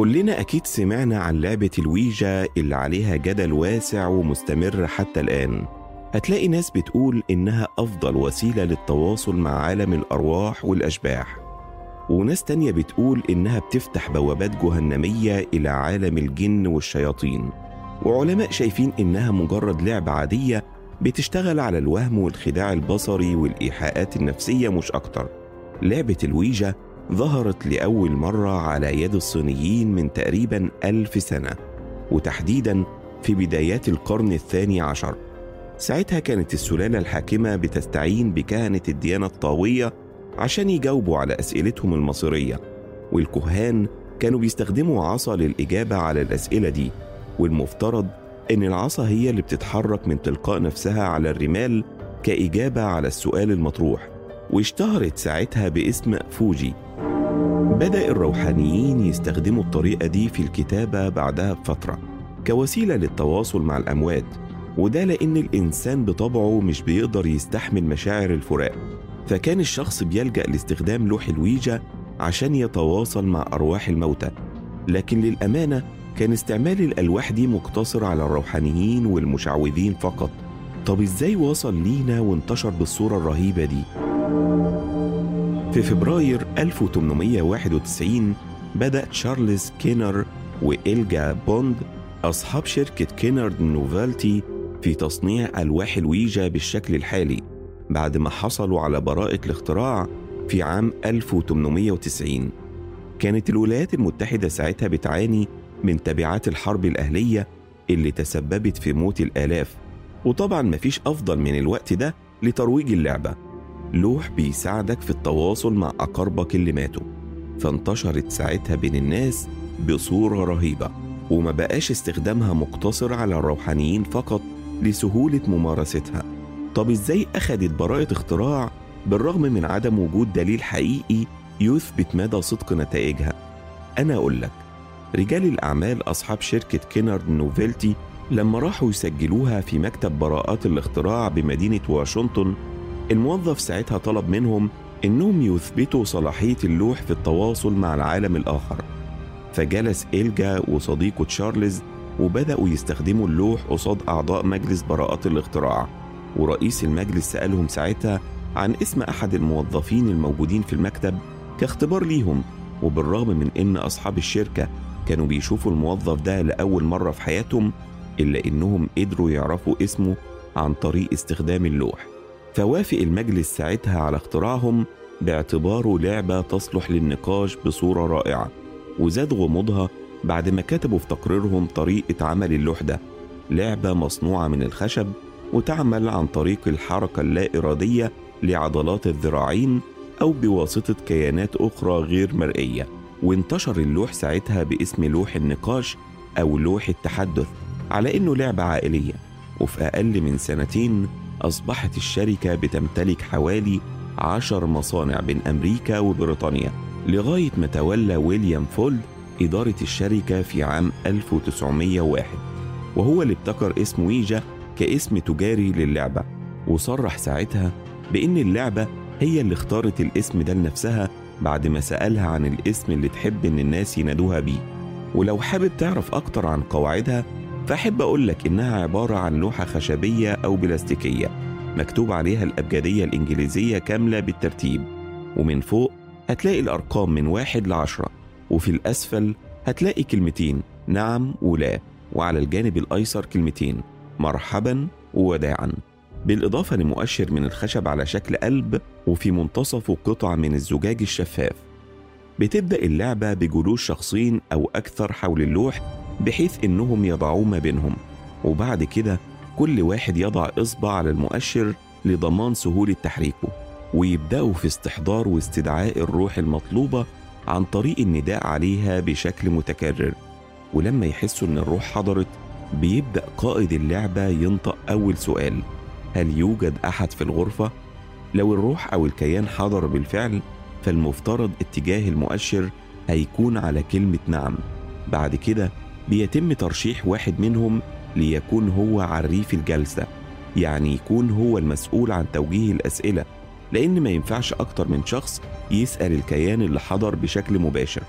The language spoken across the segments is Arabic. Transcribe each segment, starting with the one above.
كلنا أكيد سمعنا عن لعبة الويجا اللي عليها جدل واسع ومستمر حتى الآن. هتلاقي ناس بتقول إنها أفضل وسيلة للتواصل مع عالم الأرواح والأشباح. وناس تانية بتقول إنها بتفتح بوابات جهنمية إلى عالم الجن والشياطين. وعلماء شايفين إنها مجرد لعبة عادية بتشتغل على الوهم والخداع البصري والإيحاءات النفسية مش أكتر. لعبة الويجا ظهرت لأول مرة على يد الصينيين من تقريبا ألف سنة وتحديدا في بدايات القرن الثاني عشر. ساعتها كانت السلالة الحاكمة بتستعين بكهنة الديانة الطاوية عشان يجاوبوا على أسئلتهم المصيرية والكهان كانوا بيستخدموا عصا للإجابة على الأسئلة دي والمفترض إن العصا هي اللي بتتحرك من تلقاء نفسها على الرمال كإجابة على السؤال المطروح. واشتهرت ساعتها باسم فوجي. بدأ الروحانيين يستخدموا الطريقة دي في الكتابة بعدها بفترة كوسيلة للتواصل مع الأموات وده لأن الإنسان بطبعه مش بيقدر يستحمل مشاعر الفراق. فكان الشخص بيلجأ لاستخدام لوح الويجا عشان يتواصل مع أرواح الموتى. لكن للأمانة كان استعمال الألواح دي مقتصر على الروحانيين والمشعوذين فقط. طب إزاي وصل لينا وانتشر بالصورة الرهيبة دي؟ في فبراير 1891 بدأ تشارلز كينارد وإلجا بوند أصحاب شركة كينارد نوفيلتي في تصنيع ألواح الويجا بالشكل الحالي بعد ما حصلوا على براءة الاختراع في عام 1890 كانت الولايات المتحدة ساعتها بتعاني من تبعات الحرب الأهلية اللي تسببت في موت الآلاف. وطبعا مفيش أفضل من الوقت ده لترويج اللعبة. لوح بيساعدك في التواصل مع أقاربك اللي ماتوا. فانتشرت ساعتها بين الناس بصورة رهيبة وما بقاش استخدامها مقتصر على الروحانيين فقط لسهولة ممارستها. طب إزاي أخدت براءة اختراع بالرغم من عدم وجود دليل حقيقي يثبت مدى صدق نتائجها؟ أنا أقول لك رجال الأعمال أصحاب شركة كينارد نوفيلتي لما راحوا يسجلوها في مكتب براءات الاختراع بمدينة واشنطن الموظف ساعتها طلب منهم إنهم يثبتوا صلاحية اللوح في التواصل مع العالم الآخر. فجلس إلجا وصديقه تشارلز وبدأوا يستخدموا اللوح قصاد أعضاء مجلس براءات الاختراع. ورئيس المجلس سألهم ساعتها عن اسم أحد الموظفين الموجودين في المكتب كاختبار ليهم وبالرغم من إن أصحاب الشركة كانوا بيشوفوا الموظف ده لأول مرة في حياتهم إلا إنهم قدروا يعرفوا اسمه عن طريق استخدام اللوح. فوافق المجلس ساعتها على اختراعهم باعتباره لعبة تصلح للنقاش بصورة رائعة وزاد غموضها بعد ما كتبوا في تقريرهم طريقة عمل اللوح ده. لعبة مصنوعة من الخشب وتعمل عن طريق الحركة اللا إرادية لعضلات الذراعين أو بواسطة كيانات أخرى غير مرئية. وانتشر اللوح ساعتها باسم لوح النقاش أو لوح التحدث على إنه لعبة عائلية. وفي أقل من سنتين أصبحت الشركة بتمتلك حوالي عشر مصانع بين أمريكا وبريطانيا لغاية ما تولى ويليام فولد إدارة الشركة في عام 1901 وهو اللي ابتكر اسم ويجا كاسم تجاري للعبة وصرح ساعتها بإن اللعبة هي اللي اختارت الاسم ده لنفسها بعد ما سألها عن الاسم اللي تحب إن الناس ينادوها بيه. ولو حابب تعرف أكتر عن قواعدها فأحب أقول لك إنها عبارة عن لوحة خشبية أو بلاستيكية مكتوب عليها الأبجدية الإنجليزية كاملة بالترتيب ومن فوق هتلاقي الأرقام من واحد لعشرة وفي الأسفل هتلاقي كلمتين نعم ولا وعلى الجانب الأيسر كلمتين مرحبا ووداعا. بالإضافة لمؤشر من الخشب على شكل قلب وفي منتصفه قطع من الزجاج الشفاف. بتبدأ اللعبة بجلوس شخصين أو أكثر حول اللوح بحيث إنهم يضعوه ما بينهم. وبعد كده كل واحد يضع إصبع على المؤشر لضمان سهولة تحريكه ويبدأوا في استحضار واستدعاء الروح المطلوبة عن طريق النداء عليها بشكل متكرر. ولما يحسوا إن الروح حضرت بيبدأ قائد اللعبة ينطق أول سؤال هل يوجد أحد في الغرفة؟ لو الروح أو الكيان حضر بالفعل فالمفترض اتجاه المؤشر هيكون على كلمة نعم. بعد كده بيتم ترشيح واحد منهم ليكون هو عريف الجلسة يعني يكون هو المسؤول عن توجيه الأسئلة لأن ما ينفعش أكتر من شخص يسأل الكيان اللي حضر بشكل مباشر.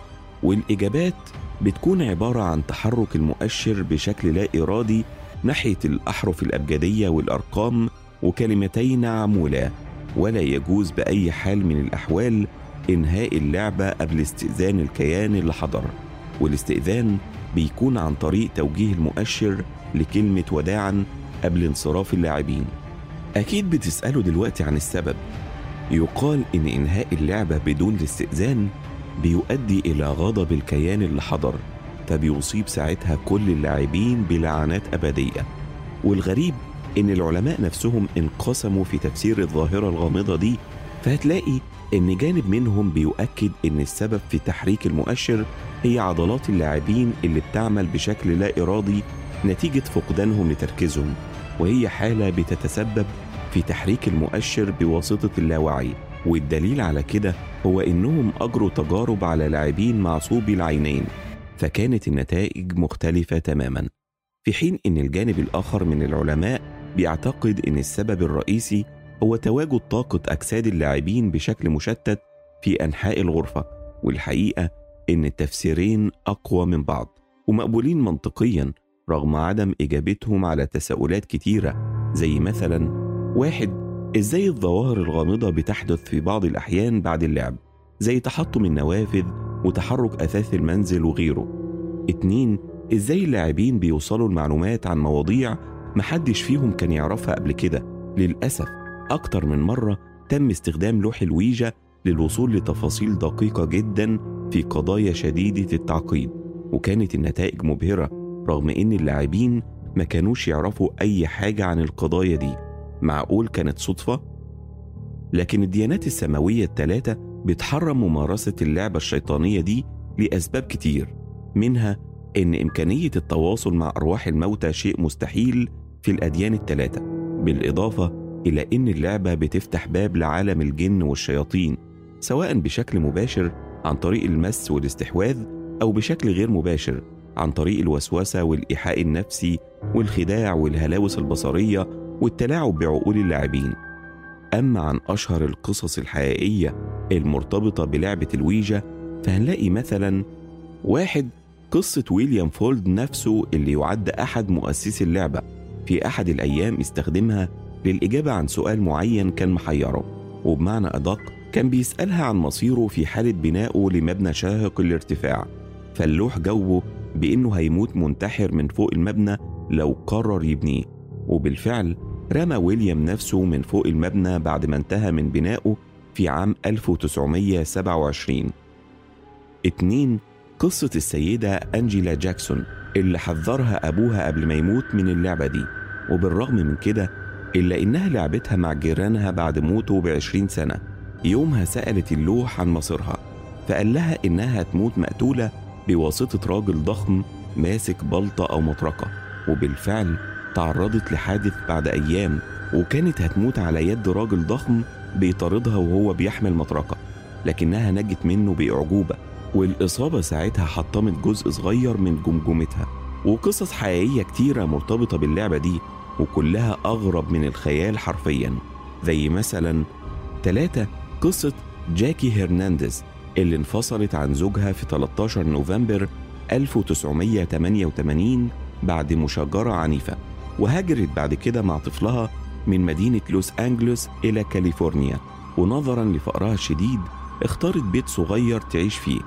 والإجابات بتكون عبارة عن تحرك المؤشر بشكل لا إرادي ناحية الأحرف الأبجدية والأرقام وكلمتين عمولا ولا يجوز بأي حال من الأحوال إنهاء اللعبة قبل استئذان الكيان اللي حضر. والاستئذان بيكون عن طريق توجيه المؤشر لكلمة وداعا قبل انصراف اللاعبين. أكيد بتسألوا دلوقتي عن السبب. يقال إن إنهاء اللعبة بدون الاستئذان بيؤدي إلى غضب الكيان اللي حضر فبيصيب ساعتها كل اللاعبين بلعنات أبدية. والغريب إن العلماء نفسهم انقسموا في تفسير الظاهرة الغامضة دي فهتلاقي إن جانب منهم بيؤكد إن السبب في تحريك المؤشر هي عضلات اللاعبين اللي بتعمل بشكل لا إرادي نتيجة فقدانهم لتركيزهم وهي حالة بتتسبب في تحريك المؤشر بواسطة اللاوعي. والدليل على كده هو إنهم أجروا تجارب على لاعبين معصوبي العينين فكانت النتائج مختلفة تماما. في حين إن الجانب الآخر من العلماء بيعتقد إن السبب الرئيسي هو تواجد طاقة أجساد اللاعبين بشكل مشتت في أنحاء الغرفة والحقيقة إن التفسيرين أقوى من بعض ومقبولين منطقيا رغم عدم إجابتهم على تساؤلات كتيرة زي مثلا واحد إزاي الظواهر الغامضة بتحدث في بعض الأحيان بعد اللعب زي تحطم النوافذ وتحرك أثاث المنزل وغيره. اتنين إزاي اللاعبين بيوصلوا المعلومات عن مواضيع محدش فيهم كان يعرفها قبل كده. للأسف أكتر من مرة تم استخدام لوح الويجا للوصول لتفاصيل دقيقة جدا في قضايا شديدة التعقيد وكانت النتائج مبهرة رغم إن اللاعبين ما كانوش يعرفوا أي حاجة عن القضايا دي معقول كانت صدفة؟ لكن الديانات السماوية الثلاثة بتحرم ممارسة اللعبة الشيطانية دي لأسباب كتير منها إن إمكانية التواصل مع أرواح الموتى شيء مستحيل في الأديان الثلاثة بالإضافة إلى إن اللعبة بتفتح باب لعالم الجن والشياطين سواء بشكل مباشر عن طريق المس والاستحواذ أو بشكل غير مباشر عن طريق الوسوسة والإيحاء النفسي والخداع والهلاوس البصرية والتلاعب بعقول اللاعبين. أما عن أشهر القصص الحقيقية المرتبطة بلعبة الويجا فهنلاقي مثلا واحد قصة ويليام فولد نفسه اللي يعد أحد مؤسسي اللعبة. في أحد الأيام استخدمها للإجابة عن سؤال معين كان محيره وبمعنى أدق كان بيسألها عن مصيره في حالة بنائه لمبنى شاهق الارتفاع فاللوح جاوبه بإنه هيموت منتحر من فوق المبنى لو قرر يبنيه. وبالفعل رمى ويليام نفسه من فوق المبنى بعد ما انتهى من بنائه في عام 1927 اتنين قصة السيدة أنجيلا جاكسون اللي حذرها أبوها قبل ما يموت من اللعبة دي. وبالرغم من كده إلا إنها لعبتها مع جيرانها بعد موته بعشرين سنة. يومها سألت اللوح عن مصيرها فقال لها إنها هتموت مقتولة بواسطة راجل ضخم ماسك بلطة أو مطرقة وبالفعل تعرضت لحادث بعد أيام وكانت هتموت على يد راجل ضخم بيطاردها وهو بيحمل مطرقة لكنها نجت منه بأعجوبة والإصابة ساعتها حطمت جزء صغير من جمجمتها وقصص حقيقية كتيرة مرتبطة باللعبة دي وكلها أغرب من الخيال حرفيا زي مثلا ثلاثة قصة جاكي هرنانديز اللي انفصلت عن زوجها في 13 نوفمبر 1988 بعد مشاجرة عنيفة وهاجرت بعد كده مع طفلها من مدينة لوس أنجلوس إلى كاليفورنيا ونظرا لفقرها الشديد اختارت بيت صغير تعيش فيه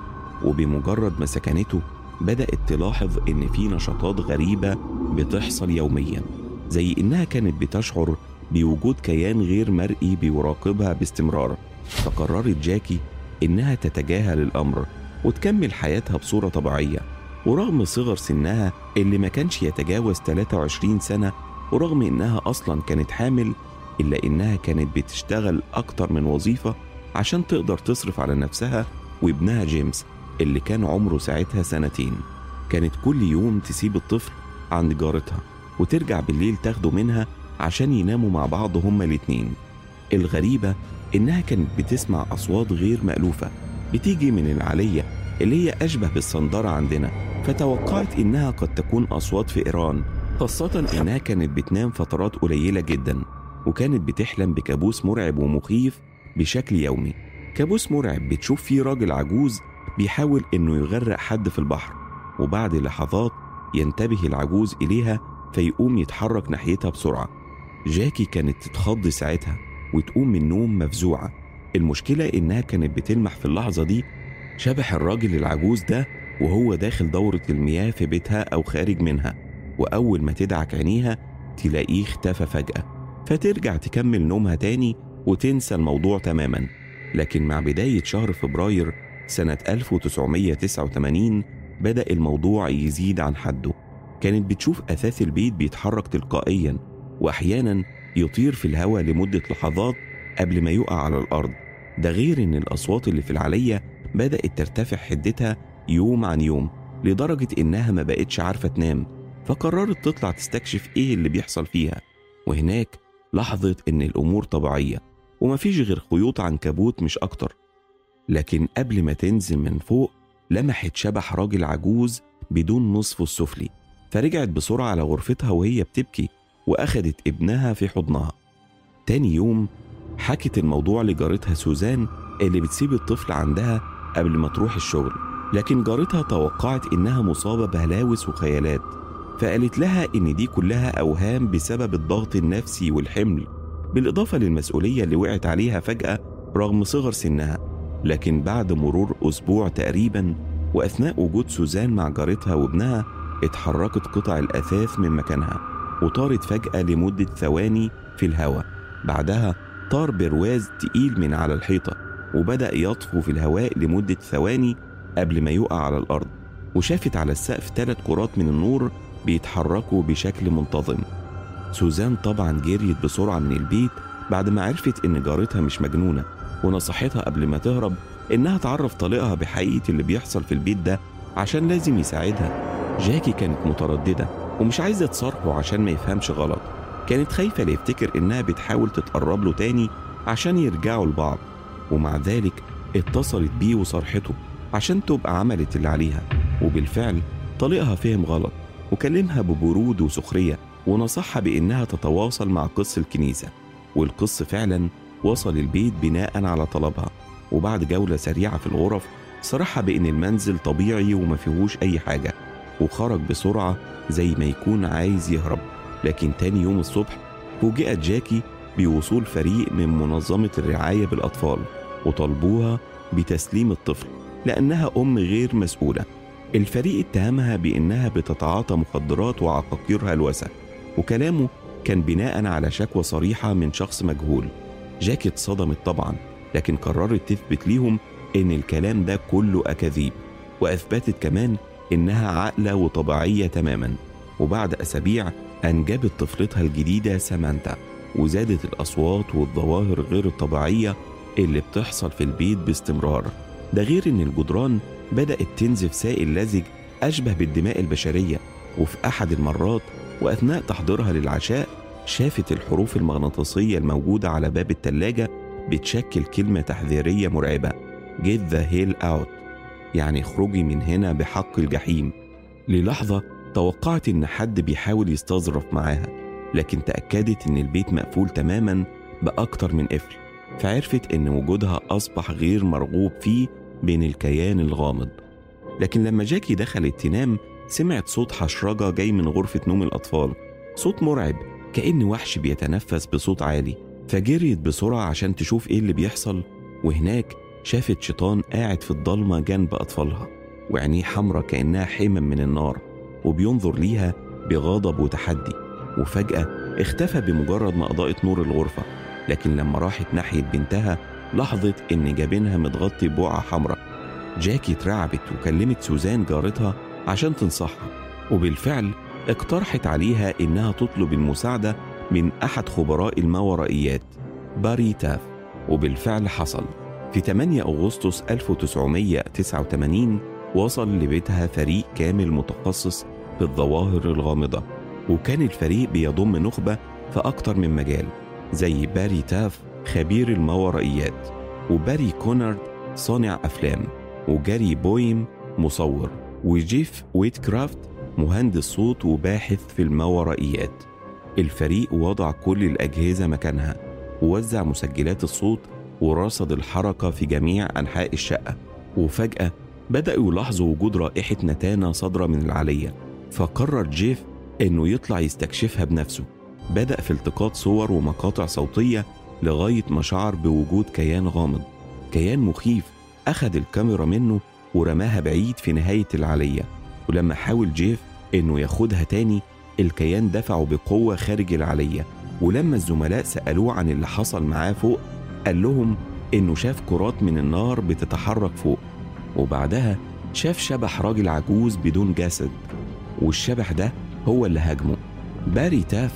وبمجرد ما سكنته بدأت تلاحظ إن في نشاطات غريبة بتحصل يوميا زي إنها كانت بتشعر بوجود كيان غير مرئي بيراقبها باستمرار. فقررت جاكي إنها تتجاهل الأمر وتكمل حياتها بصورة طبيعية. ورغم صغر سنها اللي ما كانش يتجاوز 23 سنة ورغم إنها أصلا كانت حامل إلا إنها كانت بتشتغل أكتر من وظيفة عشان تقدر تصرف على نفسها وابنها جيمس اللي كان عمره ساعتها سنتين. كانت كل يوم تسيب الطفل عند جارتها وترجع بالليل تاخده منها عشان يناموا مع بعض هما الاتنين. الغريبة إنها كانت بتسمع أصوات غير مألوفة بتيجي من العلية اللي هي أشبه بالصندرة عندنا فتوقعت إنها قد تكون أصوات في إيران خاصة إنها كانت بتنام فترات قليلة جدا وكانت بتحلم بكابوس مرعب ومخيف بشكل يومي. كابوس مرعب بتشوف فيه راجل عجوز بيحاول إنه يغرق حد في البحر وبعد لحظات ينتبه العجوز إليها فيقوم يتحرك ناحيتها بسرعة. جاكي كانت تتخض ساعتها. وتقوم من النوم مفزوعة. المشكلة إنها كانت بتلمح في اللحظة دي شبح الراجل العجوز ده وهو داخل دورة المياه في بيتها أو خارج منها وأول ما تدعك عينيها تلاقيه اختفى فجأة. فترجع تكمل نومها تاني وتنسى الموضوع تماما. لكن مع بداية شهر فبراير سنة 1989 بدأ الموضوع يزيد عن حده. كانت بتشوف أثاث البيت بيتحرك تلقائيا وأحيانا يطير في الهواء لمدة لحظات قبل ما يقع على الأرض. ده غير إن الأصوات اللي في العلية بدأت ترتفع حدتها يوم عن يوم لدرجة إنها ما بقتش عارفة تنام فقررت تطلع تستكشف إيه اللي بيحصل فيها. وهناك لاحظت إن الأمور طبيعية ومفيش غير خيوط عنكبوت مش أكتر. لكن قبل ما تنزل من فوق لمحت شبح راجل عجوز بدون نصفه السفلي فرجعت بسرعة على غرفتها وهي بتبكي. وأخدت ابنها في حضنها. تاني يوم حكت الموضوع لجارتها سوزان اللي بتسيب الطفل عندها قبل ما تروح الشغل لكن جارتها توقعت إنها مصابة بهلاوس وخيالات فقالت لها إن دي كلها أوهام بسبب الضغط النفسي والحمل بالإضافة للمسؤولية اللي وقعت عليها فجأة رغم صغر سنها. لكن بعد مرور أسبوع تقريبا وأثناء وجود سوزان مع جارتها وابنها اتحركت قطع الأثاث من مكانها. وطارت فجأة لمدة ثواني في الهواء بعدها طار برواز تقيل من على الحيطة وبدأ يطفو في الهواء لمدة ثواني قبل ما يقع على الأرض. وشافت على السقف ثلاث كرات من النور بيتحركوا بشكل منتظم. سوزان طبعا جريت بسرعة من البيت بعد ما عرفت إن جارتها مش مجنونة ونصحتها قبل ما تهرب إنها تعرف طليقها بحقيقة اللي بيحصل في البيت ده عشان لازم يساعدها. جاكي كانت مترددة. ومش عايزة تصارحه عشان ما يفهمش غلط. كانت خايفة ليفتكر إنها بتحاول تتقرب له تاني عشان يرجعوا لبعض ومع ذلك اتصلت بيه وصرحته عشان تبقى عملت اللي عليها. وبالفعل طليقها فهم غلط وكلمها ببرود وسخرية ونصحها بإنها تتواصل مع قس الكنيسة. والقس فعلا وصل البيت بناء على طلبها. وبعد جولة سريعة في الغرف صرحها بإن المنزل طبيعي وما فيهوش أي حاجة وخرج بسرعة زي ما يكون عايز يهرب. لكن تاني يوم الصبح فوجئت جاكي بوصول فريق من منظمة الرعاية بالأطفال وطلبوها بتسليم الطفل لأنها أم غير مسؤولة. الفريق اتهمها بإنها بتتعاطى مخدرات وعقاقير هلوسة وكلامه كان بناء على شكوى صريحة من شخص مجهول. جاكي اتصدمت طبعا لكن قررت تثبت ليهم إن الكلام ده كله أكاذيب وأثبتت كمان إنها عاقلة وطبيعية تماما وبعد أسابيع أنجبت طفلتها الجديدة سامانتا وزادت الأصوات والظواهر غير الطبيعية اللي بتحصل في البيت باستمرار. ده غير إن الجدران بدأت تنزف سائل لزج أشبه بالدماء البشرية وفي أحد المرات وأثناء تحضيرها للعشاء شافت الحروف المغناطيسية الموجودة على باب التلاجة بتشكل كلمة تحذيرية مرعبة Get the hell out. يعني اخرجي من هنا بحق الجحيم. للحظة توقعت إن حد بيحاول يستظرف معاها لكن تأكدت إن البيت مقفول تماما بأكتر من قفل فعرفت إن وجودها أصبح غير مرغوب فيه بين الكيان الغامض. لكن لما جاكي دخلت تنام سمعت صوت حشرجة جاي من غرفة نوم الأطفال. صوت مرعب كأن وحش بيتنفس بصوت عالي. فجريت بسرعة عشان تشوف إيه اللي بيحصل وهناك شافت شيطان قاعد في الضلمة جنب أطفالها وعينيه حمرة كأنها حمم من النار وبينظر ليها بغضب وتحدي. وفجأة اختفى بمجرد ما أضاءت نور الغرفة لكن لما راحت ناحية بنتها لاحظت إن جبينها متغطي ببقعة حمراء. جاكي اترعبت وكلمت سوزان جارتها عشان تنصحها وبالفعل اقترحت عليها إنها تطلب المساعدة من أحد خبراء الماورائيات باري تاف. وبالفعل حصل. في 8 أغسطس 1989 وصل لبيتها فريق كامل متخصص في الظواهر الغامضة وكان الفريق بيضم نخبة في أكتر من مجال زي باري تاف خبير الماورائيات وباري كونارد صانع أفلام وجاري بويم مصور وجيف ويتكرافت مهندس صوت وباحث في الماورائيات الفريق وضع كل الأجهزة مكانها ووزع مسجلات الصوت ورصد الحركة في جميع أنحاء الشقة وفجأة بدأوا يلاحظوا وجود رائحة نتانة صادرة من العلية فقرر جيف إنه يطلع يستكشفها بنفسه. بدأ في التقاط صور ومقاطع صوتية لغاية ما شعر بوجود كيان غامض. كيان مخيف أخذ الكاميرا منه ورماها بعيد في نهاية العلية ولما حاول جيف إنه ياخدها تاني الكيان دفعه بقوة خارج العلية ولما الزملاء سألوه عن اللي حصل معاه فوق قال لهم إنه شاف كرات من النار بتتحرك فوق وبعدها شاف شبح راجل عجوز بدون جسد والشبح ده هو اللي هاجمه. باري تاف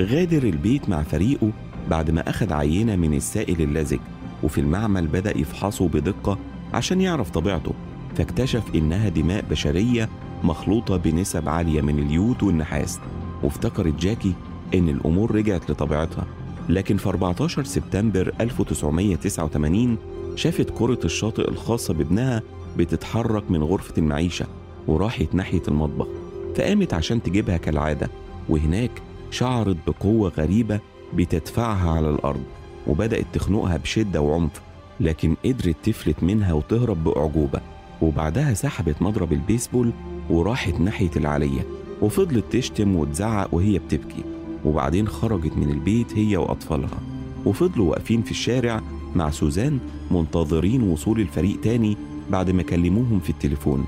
غادر البيت مع فريقه بعد ما أخذ عينة من السائل اللزج وفي المعمل بدأ يفحصه بدقة عشان يعرف طبيعته فاكتشف إنها دماء بشرية مخلوطة بنسب عالية من اليود والنحاس وافتكرت جاكي إن الأمور رجعت لطبيعتها. لكن في 14 سبتمبر 1989 شافت كرة الشاطئ الخاصة بابنها بتتحرك من غرفة المعيشة وراحت ناحية المطبخ فقامت عشان تجيبها كالعادة وهناك شعرت بقوة غريبة بتدفعها على الأرض وبدأت تخنقها بشدة وعنف لكن قدرت تفلت منها وتهرب بأعجوبة وبعدها سحبت مضرب البيسبول وراحت ناحية العلية وفضلت تشتم وتزعق وهي بتبكي. وبعدين خرجت من البيت هي وأطفالها وفضلوا واقفين في الشارع مع سوزان منتظرين وصول الفريق تاني بعد ما كلموهم في التليفون.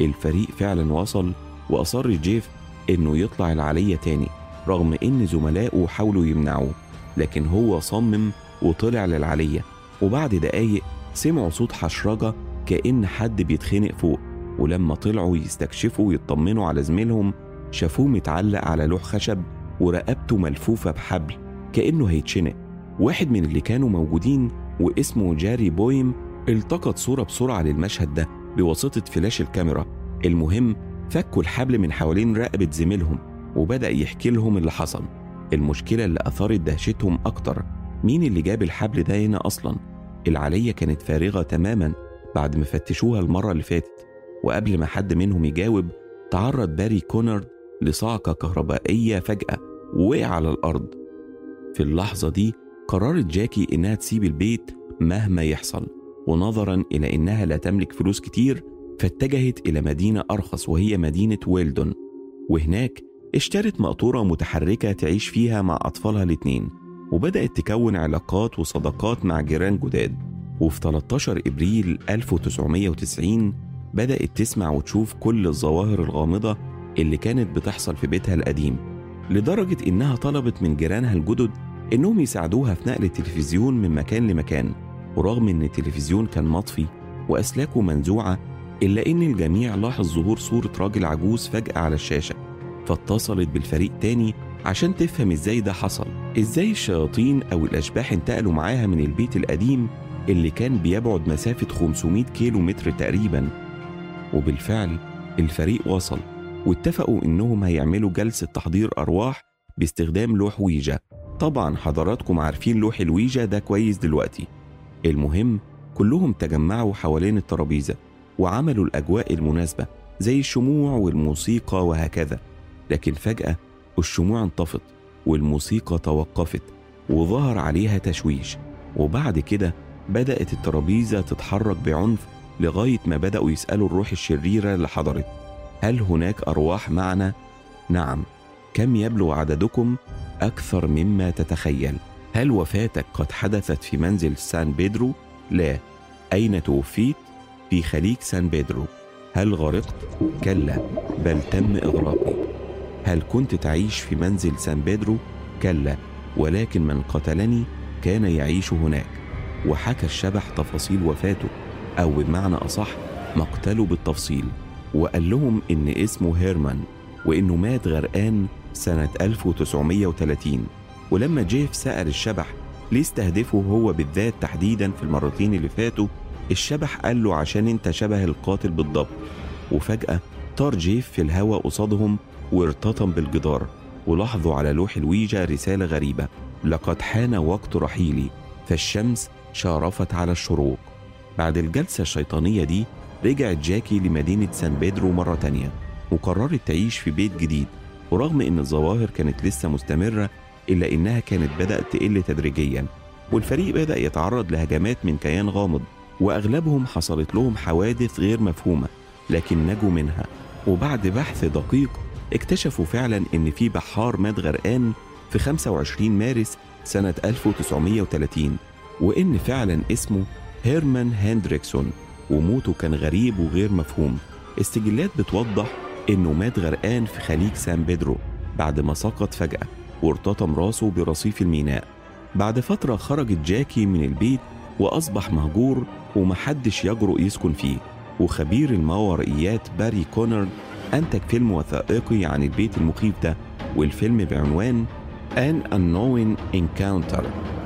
الفريق فعلا وصل وأصر جيف إنه يطلع العلية تاني رغم إن زملائه حاولوا يمنعوه لكن هو صمم وطلع للعلية. وبعد دقايق سمعوا صوت حشرجة كأن حد بيتخنق فوق ولما طلعوا يستكشفوا ويطمنوا على زميلهم شافوه متعلق على لوح خشب. ورقبته ملفوفة بحبل كأنه هيتشنق. واحد من اللي كانوا موجودين واسمه جاري بويم التقط صورة بسرعة للمشهد ده بواسطة فلاش الكاميرا. المهم فكوا الحبل من حوالين رقبة زميلهم وبدأ يحكي لهم اللي حصل. المشكلة اللي أثارت دهشتهم أكتر مين اللي جاب الحبل ده هنا أصلا؟ العلية كانت فارغة تماما بعد ما فتشوها المرة اللي فاتت وقبل ما حد منهم يجاوب تعرض باري كونرد لصعقة كهربائية فجأة. ووقع على الأرض. في اللحظة دي قررت جاكي إنها تسيب البيت مهما يحصل ونظرا إلى إنها لا تملك فلوس كتير فاتجهت إلى مدينة أرخص وهي مدينة ويلدون. وهناك اشترت مقطورة متحركة تعيش فيها مع أطفالها الاتنين وبدأت تكون علاقات وصداقات مع جيران جداد. وفي 13 إبريل 1990 بدأت تسمع وتشوف كل الظواهر الغامضة اللي كانت بتحصل في بيتها القديم. لدرجة إنها طلبت من جيرانها الجدد إنهم يساعدوها في نقل التلفزيون من مكان لمكان ورغم إن التلفزيون كان مطفي وأسلاكه منزوعة إلا إن الجميع لاحظ ظهور صورة راجل عجوز فجأة على الشاشة فاتصلت بالفريق تاني عشان تفهم إزاي ده حصل إزاي الشياطين أو الأشباح انتقلوا معاها من البيت القديم اللي كان بيبعد مسافة 500 كيلو متر تقريبا. وبالفعل الفريق وصل. واتفقوا إنهم هيعملوا جلسة تحضير أرواح باستخدام لوح ويجا. طبعا حضراتكم عارفين لوح الويجا ده كويس دلوقتي. المهم كلهم تجمعوا حوالين الترابيزة وعملوا الأجواء المناسبة زي الشموع والموسيقى وهكذا. لكن فجأة الشموع انطفت والموسيقى توقفت وظهر عليها تشويش. وبعد كده بدأت الترابيزة تتحرك بعنف لغاية ما بدأوا يسألوا الروح الشريرة اللي حضرت هل هناك أرواح معنا؟ نعم. كم يبلغ عددكم؟ أكثر مما تتخيل. هل وفاتك قد حدثت في منزل سان بيدرو؟ لا. أين توفيت؟ في خليج سان بيدرو. هل غرقت؟ كلا. بل تم إغراقي. هل كنت تعيش في منزل سان بيدرو؟ كلا. ولكن من قتلني كان يعيش هناك. وحكى الشبح تفاصيل وفاته. أو بمعنى أصح مقتله بالتفصيل. وقال لهم إن اسمه هيرمان وإنه مات غرقان سنة 1930 ولما جيف سأل الشبح ليه استهدفه هو بالذات تحديدا في المرتين اللي فاتوا الشبح قال له عشان أنت شبه القاتل بالضبط. وفجأة طار جيف في الهواء قصادهم وارتطم بالجدار ولاحظوا على لوح الويجا رسالة غريبة لقد حان وقت رحيلي فالشمس شارفت على الشروق بعد الجلسة الشيطانية دي رجعت جاكي لمدينة سان بيدرو مرة تانية وقررت تعيش في بيت جديد ورغم إن الظواهر كانت لسه مستمرة إلا إنها كانت بدأت تقل تدريجيا والفريق بدأ يتعرض لهجمات من كيان غامض وأغلبهم حصلت لهم حوادث غير مفهومة لكن نجوا منها. وبعد بحث دقيق اكتشفوا فعلا إن في بحار مات غرقان في 25 مارس سنة 1930 وإن فعلا اسمه هيرمان هندريكسون. وموته كان غريب وغير مفهوم. السجلات بتوضح إنه مات غرقان في خليج سان بيدرو بعد ما سقط فجأة وارتطم راسه برصيف الميناء. بعد فترة خرجت جاكي من البيت وأصبح مهجور ومحدش يجرؤ يسكن فيه. وخبير الماورائيات باري كونر أنتج فيلم وثائقي عن البيت المخيف ده والفيلم بعنوان An Unknown Encounter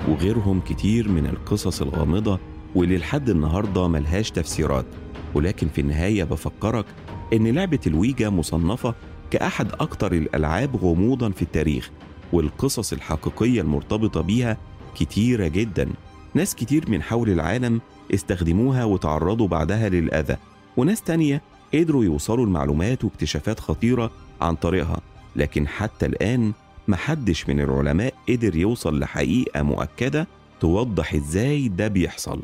وغيرهم كتير من القصص الغامضة واللي لحد النهاردة ملهاش تفسيرات ولكن في النهاية بفكرك إن لعبة الويجا مصنفة كأحد أكتر الألعاب غموضا في التاريخ والقصص الحقيقية المرتبطة بيها كتيرة جدا. ناس كتير من حول العالم استخدموها وتعرضوا بعدها للأذى وناس تانية قدروا يوصلوا لمعلومات واكتشافات خطيرة عن طريقها لكن حتى الآن محدش من العلماء قدر يوصل لحقيقة مؤكدة توضح إزاي ده بيحصل.